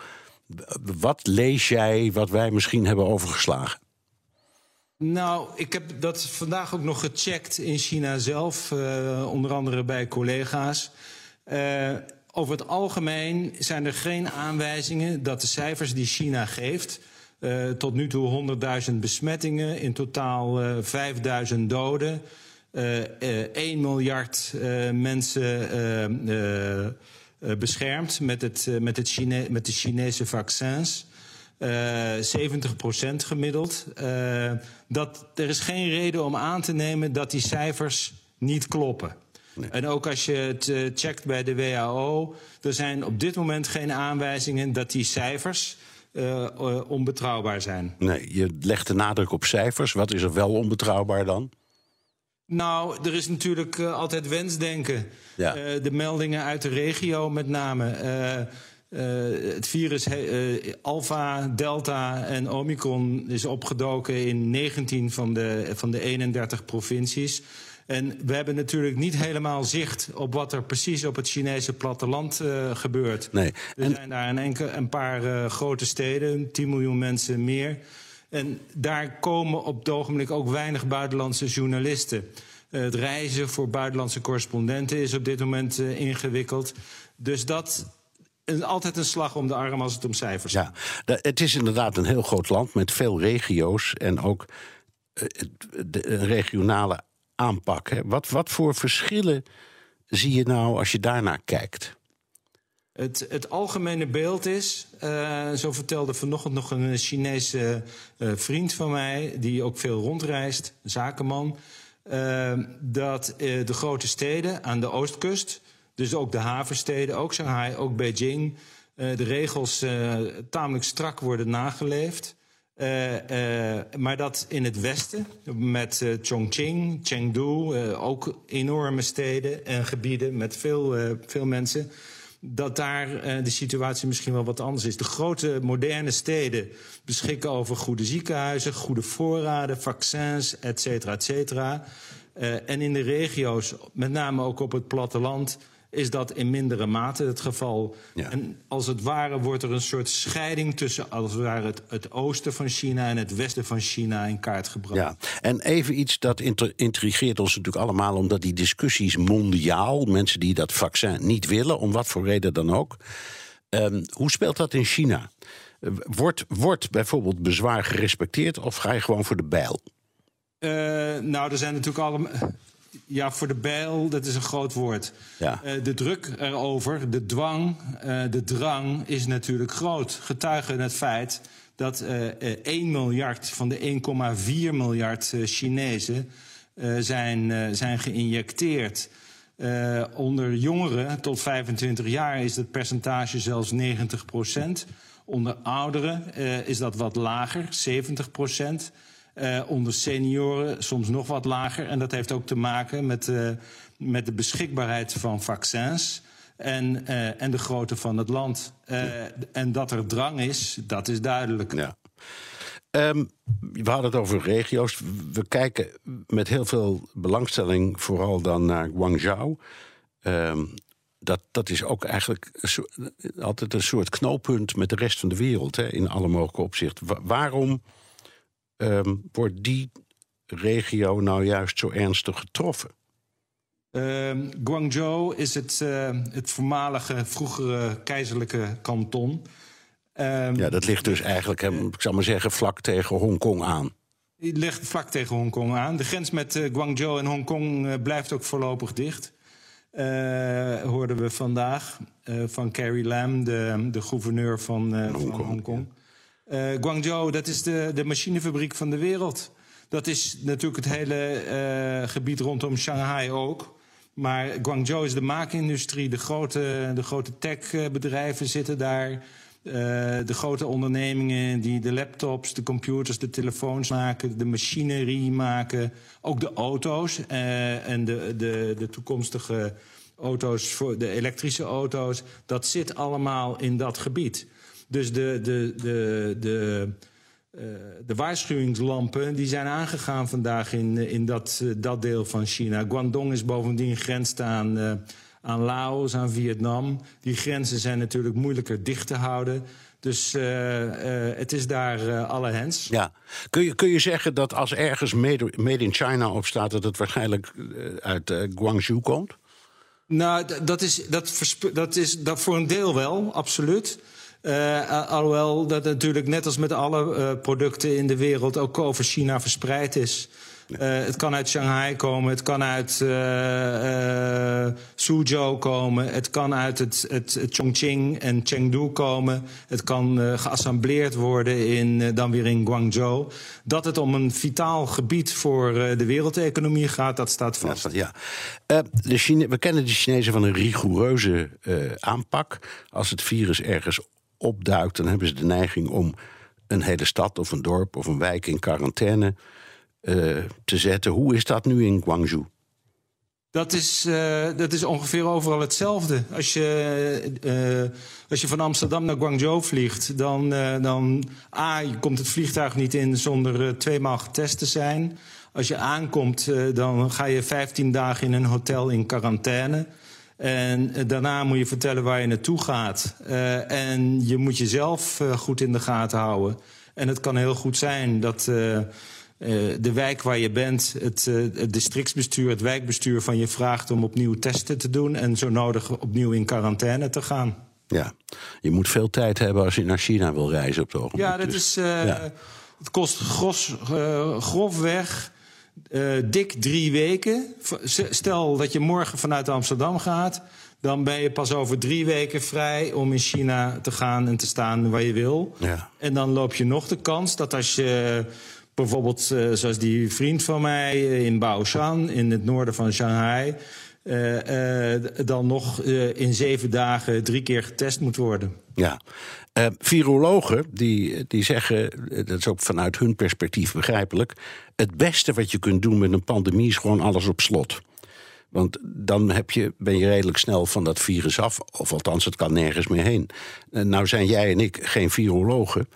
Wat lees jij wat wij misschien hebben overgeslagen? Nou, ik heb dat vandaag ook nog gecheckt in China zelf, onder andere bij collega's. Eh, over het algemeen zijn er geen aanwijzingen dat de cijfers die China geeft, eh, tot nu toe 100.000 besmettingen, in totaal eh 5.000 doden, uh, 1 miljard mensen beschermd met, het, met, het met de Chinese vaccins. 70% gemiddeld. dat, er is geen reden om aan te nemen dat die cijfers niet kloppen. En ook als je het uh, checkt bij de WHO, er zijn op dit moment geen aanwijzingen dat die cijfers uh, uh, onbetrouwbaar zijn. Nee, je legt de nadruk op cijfers. Wat is er wel onbetrouwbaar dan? Nou, er is natuurlijk altijd wensdenken. Ja. de meldingen uit de regio met name. het virus Alpha, Delta en Omicron is opgedoken in 19 van de, van de 31 provincies. En we hebben natuurlijk niet helemaal zicht op wat er precies op het Chinese platteland uh, gebeurt. Nee. Er zijn daar een, enkel, een paar uh, grote steden, 10 miljoen mensen meer. En daar komen op het ogenblik ook weinig buitenlandse journalisten. Uh, het reizen voor buitenlandse correspondenten is op dit moment ingewikkeld. Dus dat is altijd een slag om de arm als het om cijfers gaat. Ja, het is inderdaad een heel groot land met veel regio's en ook een regionale aanpak. Wat, wat voor verschillen zie je nou als je daarnaar kijkt? Het, het algemene beeld is, uh, zo vertelde vanochtend nog een Chinese uh, vriend van mij, die ook veel rondreist, zakenman, uh, dat de grote steden aan de oostkust, dus ook de havensteden, ook Shanghai, ook Beijing, de regels tamelijk strak worden nageleefd. Uh, uh, maar dat in het westen, met uh, Chongqing, Chengdu, ook enorme steden en gebieden met veel, veel mensen, dat daar de situatie misschien wel wat anders is. De grote moderne steden beschikken over goede ziekenhuizen, goede voorraden, vaccins, et cetera, et cetera. en in de regio's, met name ook op het platteland, is dat in mindere mate het geval. En als het ware wordt er een soort scheiding tussen als het, ware het, het, oosten van China en het westen van China in kaart gebracht. Ja, en even iets dat intrigeert ons natuurlijk allemaal, omdat die discussies mondiaal, mensen die dat vaccin niet willen, om wat voor reden dan ook. Um, hoe speelt dat in China? Wordt, wordt bijvoorbeeld bezwaar gerespecteerd of ga je gewoon voor de bijl? Uh, nou, er zijn natuurlijk allemaal ja, voor de bijl, dat is een groot woord. Ja. Uh, de druk erover, de dwang, uh, de drang is natuurlijk groot. Getuige het feit dat uh, 1 miljard van de 1,4 miljard Chinezen zijn, zijn geïnjecteerd. onder jongeren tot 25 jaar is het percentage zelfs 90 procent. Onder ouderen is dat wat lager, 70 procent. Uh, onder senioren soms nog wat lager. En dat heeft ook te maken met, uh, met de beschikbaarheid van vaccins. En, uh, en de grootte van het land. En dat er drang is, dat is duidelijk. Ja. Um, we hadden het over regio's. We kijken met heel veel belangstelling vooral dan naar Guangzhou. Um, dat, dat is ook eigenlijk altijd een soort knooppunt met de rest van de wereld hè, in alle mogelijke opzichten. waarom um, wordt die regio nou juist zo ernstig getroffen? Uh, Guangzhou is het, uh, het voormalige, vroegere keizerlijke kanton. Uh, ja, dat ligt dus eigenlijk, ik zal maar zeggen, vlak tegen Hongkong aan. Het ligt vlak tegen Hongkong aan. De grens met uh, Guangzhou en Hongkong uh, blijft ook voorlopig dicht. hoorden we vandaag van Carrie Lam, de, de gouverneur van, Hongkong. Van Hongkong. Uh, Guangzhou, dat is de, de machinefabriek van de wereld. Dat is natuurlijk het hele uh, gebied rondom Shanghai ook. Maar Guangzhou is de maakindustrie. De grote, de grote techbedrijven zitten daar. Uh, de grote ondernemingen die de laptops, de computers, de telefoons maken, de machinerie maken. Ook de auto's en de, de, de toekomstige auto's, voor de elektrische auto's. Dat zit allemaal in dat gebied. Dus de, de, de, de, uh, de waarschuwingslampen die zijn aangegaan vandaag in, in dat, uh, dat deel van China. Guangdong is bovendien grenst aan, uh, aan Laos, aan Vietnam. Die grenzen zijn natuurlijk moeilijker dicht te houden. Dus het is daar alle hens. Ja. Kun, je, kun je zeggen dat als ergens made, made in China op staat... dat het waarschijnlijk uit Guangzhou komt? Nou, dat is, dat, dat is dat voor een deel wel, absoluut. Uh, alhoewel dat natuurlijk net als met alle uh, producten in de wereld ook over China verspreid is. Eh, het kan uit Shanghai komen, het kan uit Suzhou komen, het kan uit het, het, het, Chongqing en Chengdu komen, het kan geassembleerd worden in, dan weer in Guangzhou. Dat het om een vitaal gebied voor de wereldeconomie gaat, dat staat vast. Ja. de Chine we kennen de Chinezen van een rigoureuze aanpak. Als het virus ergens opduikt, dan hebben ze de neiging om een hele stad of een dorp of een wijk in quarantaine uh, te zetten. Hoe is dat nu in Guangzhou? Dat is, uh, dat is ongeveer overal hetzelfde. Als je, uh, als je van Amsterdam naar Guangzhou vliegt, dan, dan A, je komt het vliegtuig niet in zonder tweemaal getest te zijn. Als je aankomt, dan ga je 15 dagen in een hotel in quarantaine. En daarna moet je vertellen waar je naartoe gaat. en je moet jezelf goed in de gaten houden. En het kan heel goed zijn dat uh, de wijk waar je bent, het, het, districtsbestuur, het wijkbestuur van je vraagt om opnieuw testen te doen en zo nodig opnieuw in quarantaine te gaan. Ja, je moet veel tijd hebben als je naar China wil reizen op het ogenblik. Ja, dat dus, is, ja. het kost gros, grofweg dik drie weken. Stel dat je morgen vanuit Amsterdam gaat, dan ben je pas over drie weken vrij om in China te gaan en te staan waar je wil. Ja. En dan loop je nog de kans dat als je Bijvoorbeeld uh, zoals die vriend van mij eh, in Baoshan, in het noorden van Shanghai. Uh, dan nog in zeven dagen drie keer getest moet worden. Ja. Virologen die, die zeggen, dat is ook vanuit hun perspectief begrijpelijk... het beste wat je kunt doen met een pandemie is gewoon alles op slot. Want dan heb je, ben je redelijk snel van dat virus af. Of althans, het kan nergens meer heen. nou zijn jij en ik geen virologen...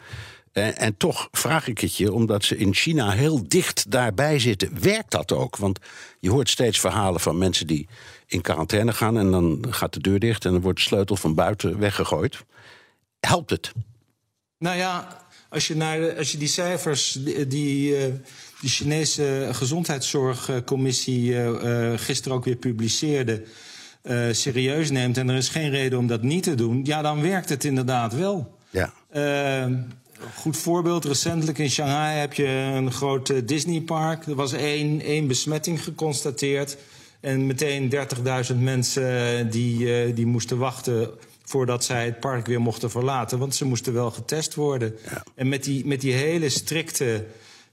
En, en, toch vraag ik het je, omdat ze in China heel dicht daarbij zitten. Werkt dat ook? Want je hoort steeds verhalen van mensen die in quarantaine gaan... en dan gaat de deur dicht en dan wordt de sleutel van buiten weggegooid. Helpt het? Nou ja, als je, naar als je die cijfers die, die, uh, die Chinese gezondheidszorgcommissie uh, gisteren ook weer publiceerde... Serieus neemt en er is geen reden om dat niet te doen... ja, dan werkt het inderdaad wel. Ja. Goed voorbeeld, recentelijk in Shanghai heb je een groot uh, Disneypark. Er was één, één besmetting geconstateerd. En meteen 30.000 mensen die, uh, die moesten wachten voordat zij het park weer mochten verlaten. Want ze moesten wel getest worden. Ja. En met die, met die hele strikte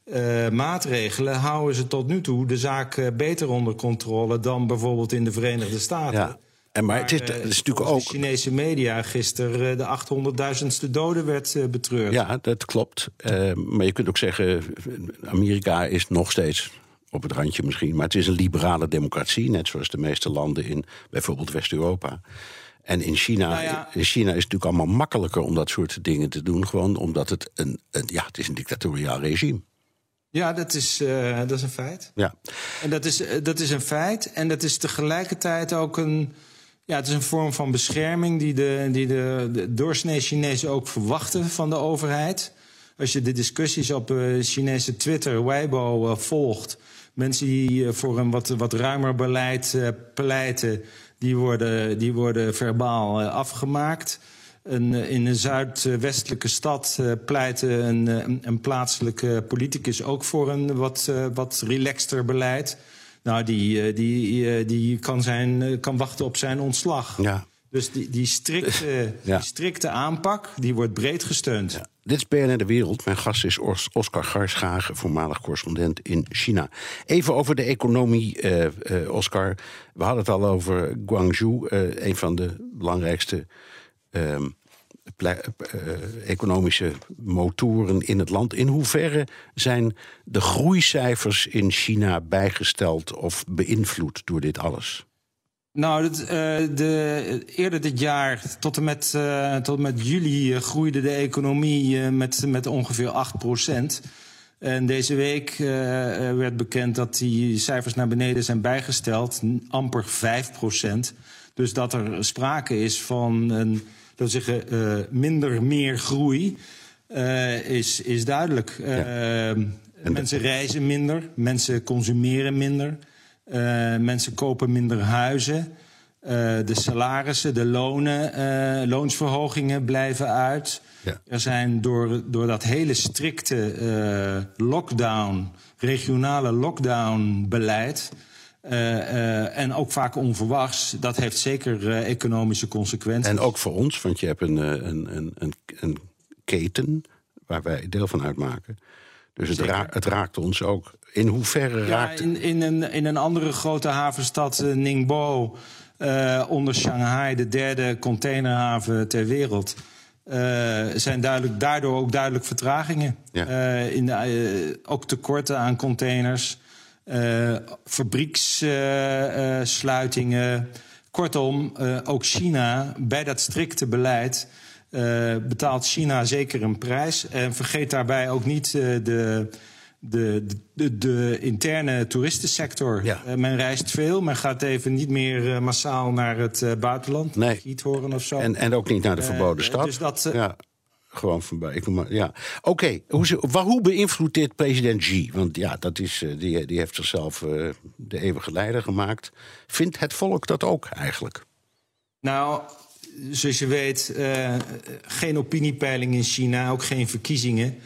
uh, maatregelen houden ze tot nu toe de zaak beter onder controle dan bijvoorbeeld in de Verenigde Staten. Ja. En maar, het is, het is natuurlijk ook. De Chinese media gisteren de 800.000ste doden werd betreurd. Ja, dat klopt. Uh, maar je kunt ook zeggen: Amerika is nog steeds op het randje misschien. Maar het is een liberale democratie, net zoals de meeste landen in bijvoorbeeld West-Europa. En in China, nou ja. in China is het natuurlijk allemaal makkelijker om dat soort dingen te doen. Gewoon omdat het een, een ja, het is een dictatoriaal regime. Ja, dat is, uh, dat is een feit. Ja. En dat is, dat is een feit. En dat is tegelijkertijd ook een ja, het is een vorm van bescherming die de, die de, de doorsnee Chinezen ook verwachten van de overheid. Als je de discussies op uh, Chinese Twitter, Weibo, uh, volgt... mensen die voor een wat, wat ruimer beleid pleiten... die worden, die worden verbaal afgemaakt... Een, in een zuidwestelijke stad pleitte een, een, plaatselijke politicus ook voor een wat, wat relaxter beleid. Nou, die, eh, die, eh, die kan, zijn, eh, kan wachten op zijn ontslag. Ja. Dus die, die, strikte, die strikte aanpak, die wordt breed gesteund. Ja. Dit is BNN De Wereld. Mijn gast is Oscar Garschagen, voormalig correspondent in China. Even over de economie, Oscar. We hadden het al over Guangzhou, een van de belangrijkste ehm, uh, economische motoren in het land. In hoeverre zijn de groeicijfers in China bijgesteld of beïnvloed door dit alles? Nou, uh, de, eerder dit jaar, tot en met, uh, tot en met juli, uh, groeide de economie met, met ongeveer 8 procent. En deze week werd bekend dat die cijfers naar beneden zijn bijgesteld, amper 5 procent. Dus dat er sprake is van een dat zeggen, minder meer groei, is, is duidelijk. Ja. Mensen reizen minder, mensen consumeren minder, mensen kopen minder huizen. de salarissen, de lonen, loonsverhogingen blijven uit. Ja. Er zijn door, door dat hele strikte lockdown, regionale lockdown-beleid. en ook vaak onverwachts. Dat heeft zeker economische consequenties. En ook voor ons, want je hebt een, een, een, een, een keten waar wij deel van uitmaken. Dus het, ra het raakt ons ook. In hoeverre Ja, raakt in, in, een, in een andere grote havenstad, uh, Ningbo, uh, onder Shanghai, de derde containerhaven ter wereld. Uh, zijn duidelijk, daardoor ook duidelijk vertragingen. Ja. in de, ook tekorten aan containers, fabriekssluitingen. Kortom, ook China bij dat strikte beleid betaalt China zeker een prijs. En vergeet daarbij ook niet de, de, de, de, interne toeristensector. Ja. Uh, men reist veel, men gaat even niet meer massaal naar het buitenland. Nee. Giethoorn of zo. En, en ook niet naar de verboden stad. Dus dat, ja. Gewoon voorbij. Ik noem maar, ja. Oké, okay. hoe, hoe, beïnvloedt dit president Xi? Want ja, dat is, die, die heeft zichzelf de eeuwige leider gemaakt. Vindt het volk dat ook eigenlijk? Nou, zoals je weet, geen opiniepeiling in China, ook geen verkiezingen.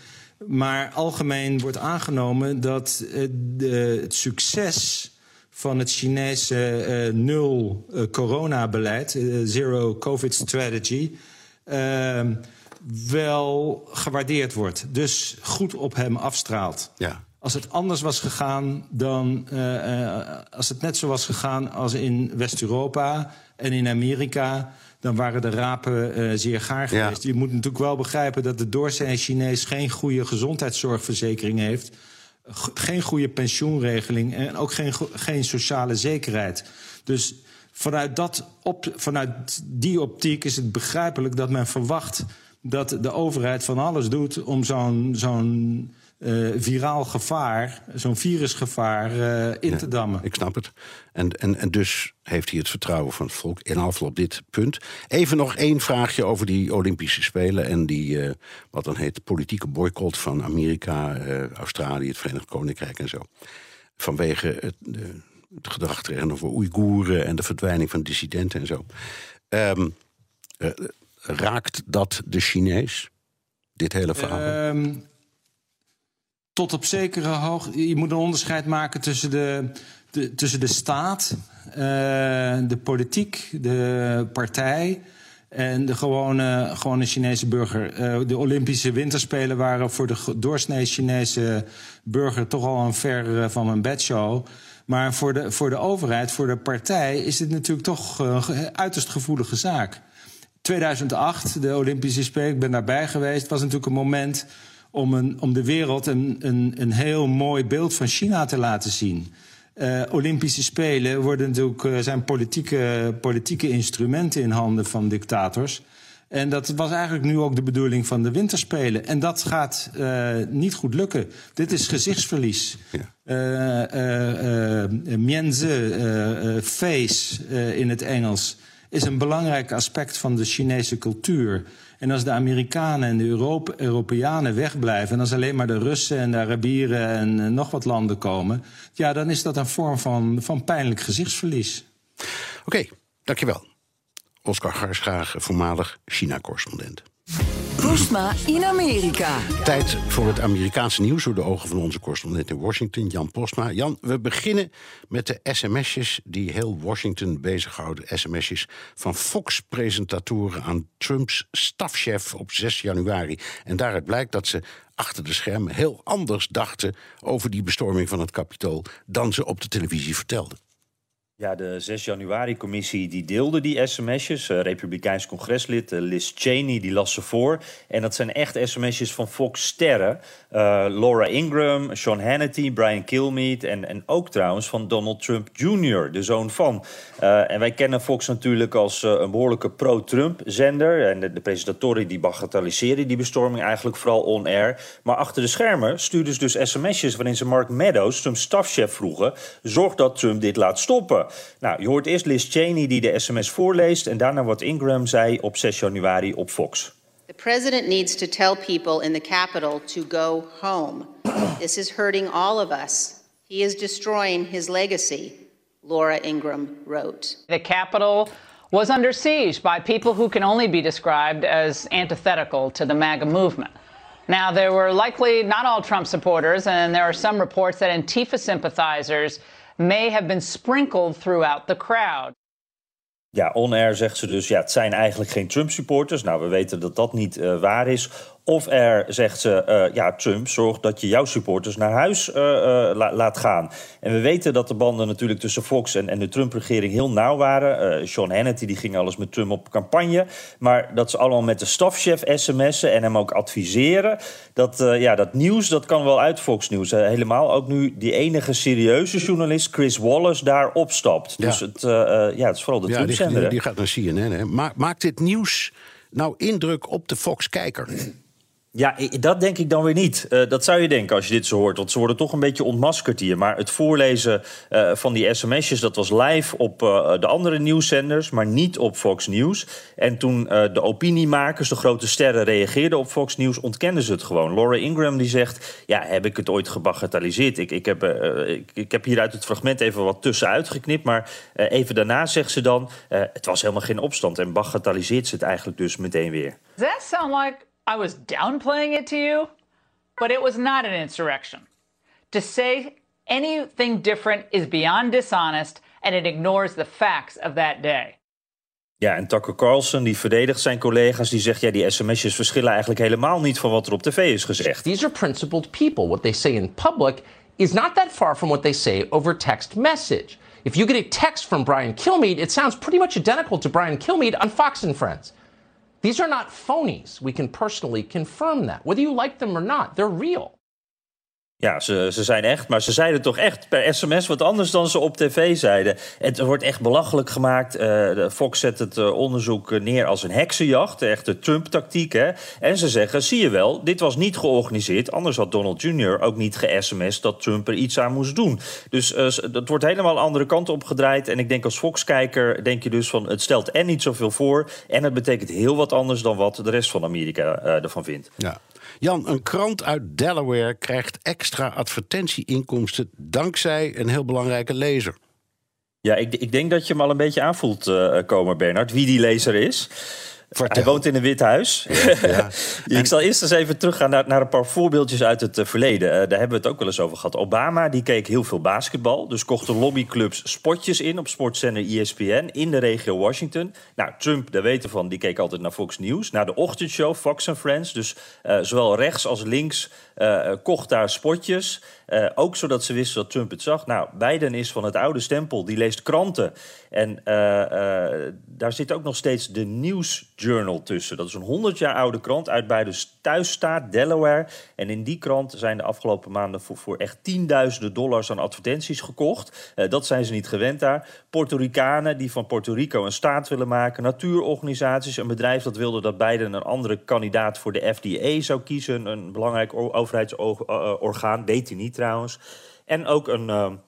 Maar algemeen wordt aangenomen dat uh, de, het succes van het Chinese uh, nul coronabeleid, zero COVID strategy, wel gewaardeerd wordt. Dus goed op hem afstraalt. Ja. Als het anders was gegaan dan. als het net zo was gegaan als in West-Europa en in Amerika dan waren de rapen uh, zeer gaar geweest. Ja. Je moet natuurlijk wel begrijpen dat de doorsnee Chinees geen goede gezondheidszorgverzekering heeft. Geen goede pensioenregeling en ook geen, geen sociale zekerheid. Dus vanuit, dat op, vanuit die optiek is het begrijpelijk dat men verwacht dat de overheid van alles doet om zo'n zo'n uh, viraal gevaar, zo'n virusgevaar, uh, in ja, te dammen. Ik snap het. En, en, en dus heeft hij het vertrouwen van het volk in afval op dit punt. Even nog één vraagje over die Olympische Spelen en die, uh, wat dan heet, politieke boycott van Amerika, Australië, het Verenigd Koninkrijk en zo. Vanwege het, het gedrag tegenover Oeigoeren en de verdwijning van dissidenten en zo. Um, raakt dat de Chinees? Dit hele verhaal? Um, tot op zekere hoogte. Je moet een onderscheid maken tussen de, de tussen de staat, uh, de politiek, de partij en de gewone, gewone Chinese burger. Uh, de Olympische Winterspelen waren voor de doorsnee Chinese burger toch al een ver van mijn bedshow. Maar voor de, voor de overheid, voor de partij, is dit natuurlijk toch een uiterst gevoelige zaak. 2008, de Olympische Spelen, ik ben daarbij geweest, was natuurlijk een moment om, een, om de wereld een, een, een heel mooi beeld van China te laten zien. Uh, Olympische Spelen worden natuurlijk, uh, zijn politieke, politieke instrumenten in handen van dictators. En dat was eigenlijk nu ook de bedoeling van de winterspelen. En dat gaat uh, niet goed lukken. Dit is gezichtsverlies. Ja. Mienze, face in het Engels, is een belangrijk aspect van de Chinese cultuur. En als de Amerikanen en de Europe Europeanen wegblijven... en als alleen maar de Russen en de Arabieren en uh, nog wat landen komen... ja, dan is dat een vorm van, van pijnlijk gezichtsverlies. Oké, dankjewel. Oscar Garschaag, voormalig China-correspondent. Postma in Amerika. Tijd voor het Amerikaanse nieuws door de ogen van onze correspondent in Washington, Jan Postma. Jan, we beginnen met de sms'jes die heel Washington bezighouden. Sms'jes van Fox-presentatoren aan Trumps stafchef op 6 januari. En daaruit blijkt dat ze achter de schermen heel anders dachten over die bestorming van het Capitool dan ze op de televisie vertelden. Ja, de 6 januari-commissie die deelde die sms'jes. Uh, Republikeins congreslid uh, Liz Cheney die las ze voor. En dat zijn echt sms'jes van Fox-sterren. Uh, Laura Ingram, Sean Hannity, Brian Kilmeade... En, en ook trouwens van Donald Trump Jr., de zoon van. en wij kennen Fox natuurlijk als een behoorlijke pro-Trump-zender. En de, de, presentatoren die bagatelliseren die bestorming eigenlijk vooral on-air. Maar achter de schermen stuurden ze dus sms'jes... waarin ze Mark Meadows, Trumps stafchef, vroegen... zorg dat Trump dit laat stoppen. Nou, je hoort eerst Liz Cheney die de sms voorleest... en daarna wat Ingram zei op 6 januari op Fox. The president needs to tell people in the capital to go home. This is hurting all of us. He is destroying his legacy. Laura Ingram wrote. The capital was under siege by people who can only be described as antithetical to the MAGA movement. Now, there were likely not all Trump supporters, and there are some reports that Antifa sympathizers may have been sprinkled throughout the crowd. Ja, on-air zegt ze dus, ja, het zijn eigenlijk geen Trump-supporters. Nou, we weten dat dat niet uh, waar is. Of er zegt ze, uh, ja, Trump, zorg dat je jouw supporters naar huis uh, la laat gaan. En we weten dat de banden natuurlijk tussen Fox en, en de Trump-regering heel nauw waren. Sean Hannity die ging alles met Trump op campagne. Maar dat ze allemaal met de stafchef sms'en en hem ook adviseren. Dat, ja, dat nieuws, dat kan wel uit Fox News. helemaal ook nu die enige serieuze journalist, Chris Wallace, daar opstapt. Ja. Dus het, ja, het is vooral de ja, Trump-zender. Die, die, gaat naar CNN. Hè. Maakt dit nieuws nou indruk op de Fox-kijker? Ja, dat denk ik dan weer niet. Uh, dat zou je denken als je dit zo hoort. Want ze worden toch een beetje ontmaskerd hier. Maar het voorlezen uh, van die sms'jes, dat was live op uh, de andere nieuwszenders, maar niet op Fox News. En toen de opiniemakers, de grote sterren, reageerden op Fox News, ontkenden ze het gewoon. Laura Ingram die zegt: Ja, heb ik het ooit gebagatelliseerd? Ik, ik, heb, ik, heb hier uit het fragment even wat tussenuit geknipt. Maar even daarna zegt ze dan: Het was helemaal geen opstand. En bagatelliseert ze het eigenlijk dus meteen weer. I was downplaying it to you, but it was not an insurrection. To say anything different is beyond dishonest and it ignores the facts of that day. Ja, en Tucker Carlson die verdedigt zijn collega's. Die zegt, ja, die sms'jes verschillen eigenlijk helemaal niet van wat er op tv is gezegd. These are principled people. What they say in public is not that far from what they say over text message. If you get a text from Brian Kilmeade, it sounds pretty much identical to Brian Kilmeade on Fox and Friends. These are not phonies. We can personally confirm that. Whether you like them or not, they're real. Ja, ze, ze zijn echt, maar ze zeiden toch echt per sms wat anders dan ze op tv zeiden. Het wordt echt belachelijk gemaakt. Uh, Fox zet het uh, onderzoek neer als een heksenjacht, de echte Trump-tactiek. En ze zeggen, zie je wel, dit was niet georganiseerd. Anders had Donald Jr. ook niet ge-sms dat Trump er iets aan moest doen. Dus uh, dat wordt helemaal de andere kant op gedraaid. En ik denk als Fox-kijker denk je dus van, het stelt en niet zoveel voor... en het betekent heel wat anders dan wat de rest van Amerika ervan vindt. Ja. Jan, een krant uit Delaware krijgt extra advertentieinkomsten dankzij een heel belangrijke lezer. Ja, ik, ik denk dat je hem al een beetje aanvoelt uh, komen, Bernard, wie die lezer is. Hij woont in een wit huis. Ja. ik zal eerst eens even teruggaan naar, naar een paar voorbeeldjes uit het uh, verleden. Uh, daar hebben we het ook wel eens over gehad. Obama die keek heel veel basketbal. Dus kochten lobbyclubs spotjes in op sportzender ESPN in de regio Washington. Nou, Trump, daar weten van, die keek altijd naar Fox News. Naar de ochtendshow Fox and Friends. Dus uh, zowel rechts als links kocht daar spotjes. Uh, ook zodat ze wisten dat Trump het zag. Nou, Biden is van het oude stempel, die leest kranten. En uh, uh, daar zit ook nog steeds de News Journal tussen. Dat is een 100 jaar oude krant uit Biden's thuisstaat, Delaware. En in die krant zijn de afgelopen maanden voor, voor echt tienduizenden dollars aan advertenties gekocht. dat zijn ze niet gewend daar. Puerto Ricanen die van Puerto Rico een staat willen maken. Natuurorganisaties, een bedrijf dat wilde dat Biden een andere kandidaat voor de FDA zou kiezen. Een belangrijk overheidsorgaan, deed hij niet trouwens. En ook een.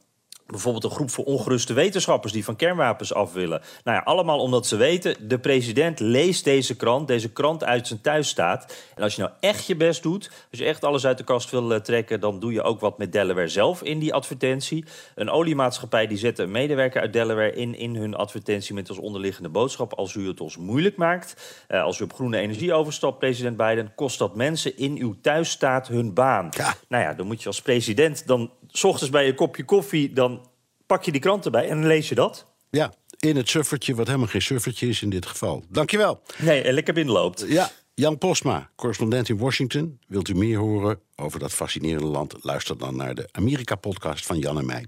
Bijvoorbeeld een groep voor ongeruste wetenschappers die van kernwapens af willen. Nou ja, allemaal omdat ze weten, de president leest deze krant, deze krant uit zijn thuisstaat. En als je nou echt je best doet, als je echt alles uit de kast wil uh, trekken, dan doe je ook wat met Delaware zelf in die advertentie. Een oliemaatschappij die zet een medewerker uit Delaware in, in hun advertentie met als onderliggende boodschap, als u het ons moeilijk maakt, uh, als u op groene energie overstapt, president Biden, kost dat mensen in uw thuisstaat hun baan. Ja. Nou ja, dan moet je als president dan s ochtends bij een kopje koffie, dan pak je die krant erbij en dan lees je dat. Ja, in het suffertje, wat helemaal geen suffertje is in dit geval. Dankjewel. Nee, en lekker binnenloopt. Ja, Jan Posma, correspondent in Washington. Wilt u meer horen over dat fascinerende land? Luister dan naar de Amerika-podcast van Jan en mij.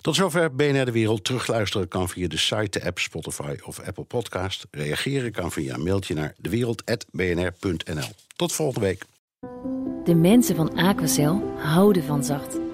Tot zover BNR De Wereld. Terugluisteren kan via de site, de app, Spotify of Apple Podcast. Reageren kan via een mailtje naar dewereld.bnr.nl. Tot volgende week. De mensen van Aquacel houden van zacht.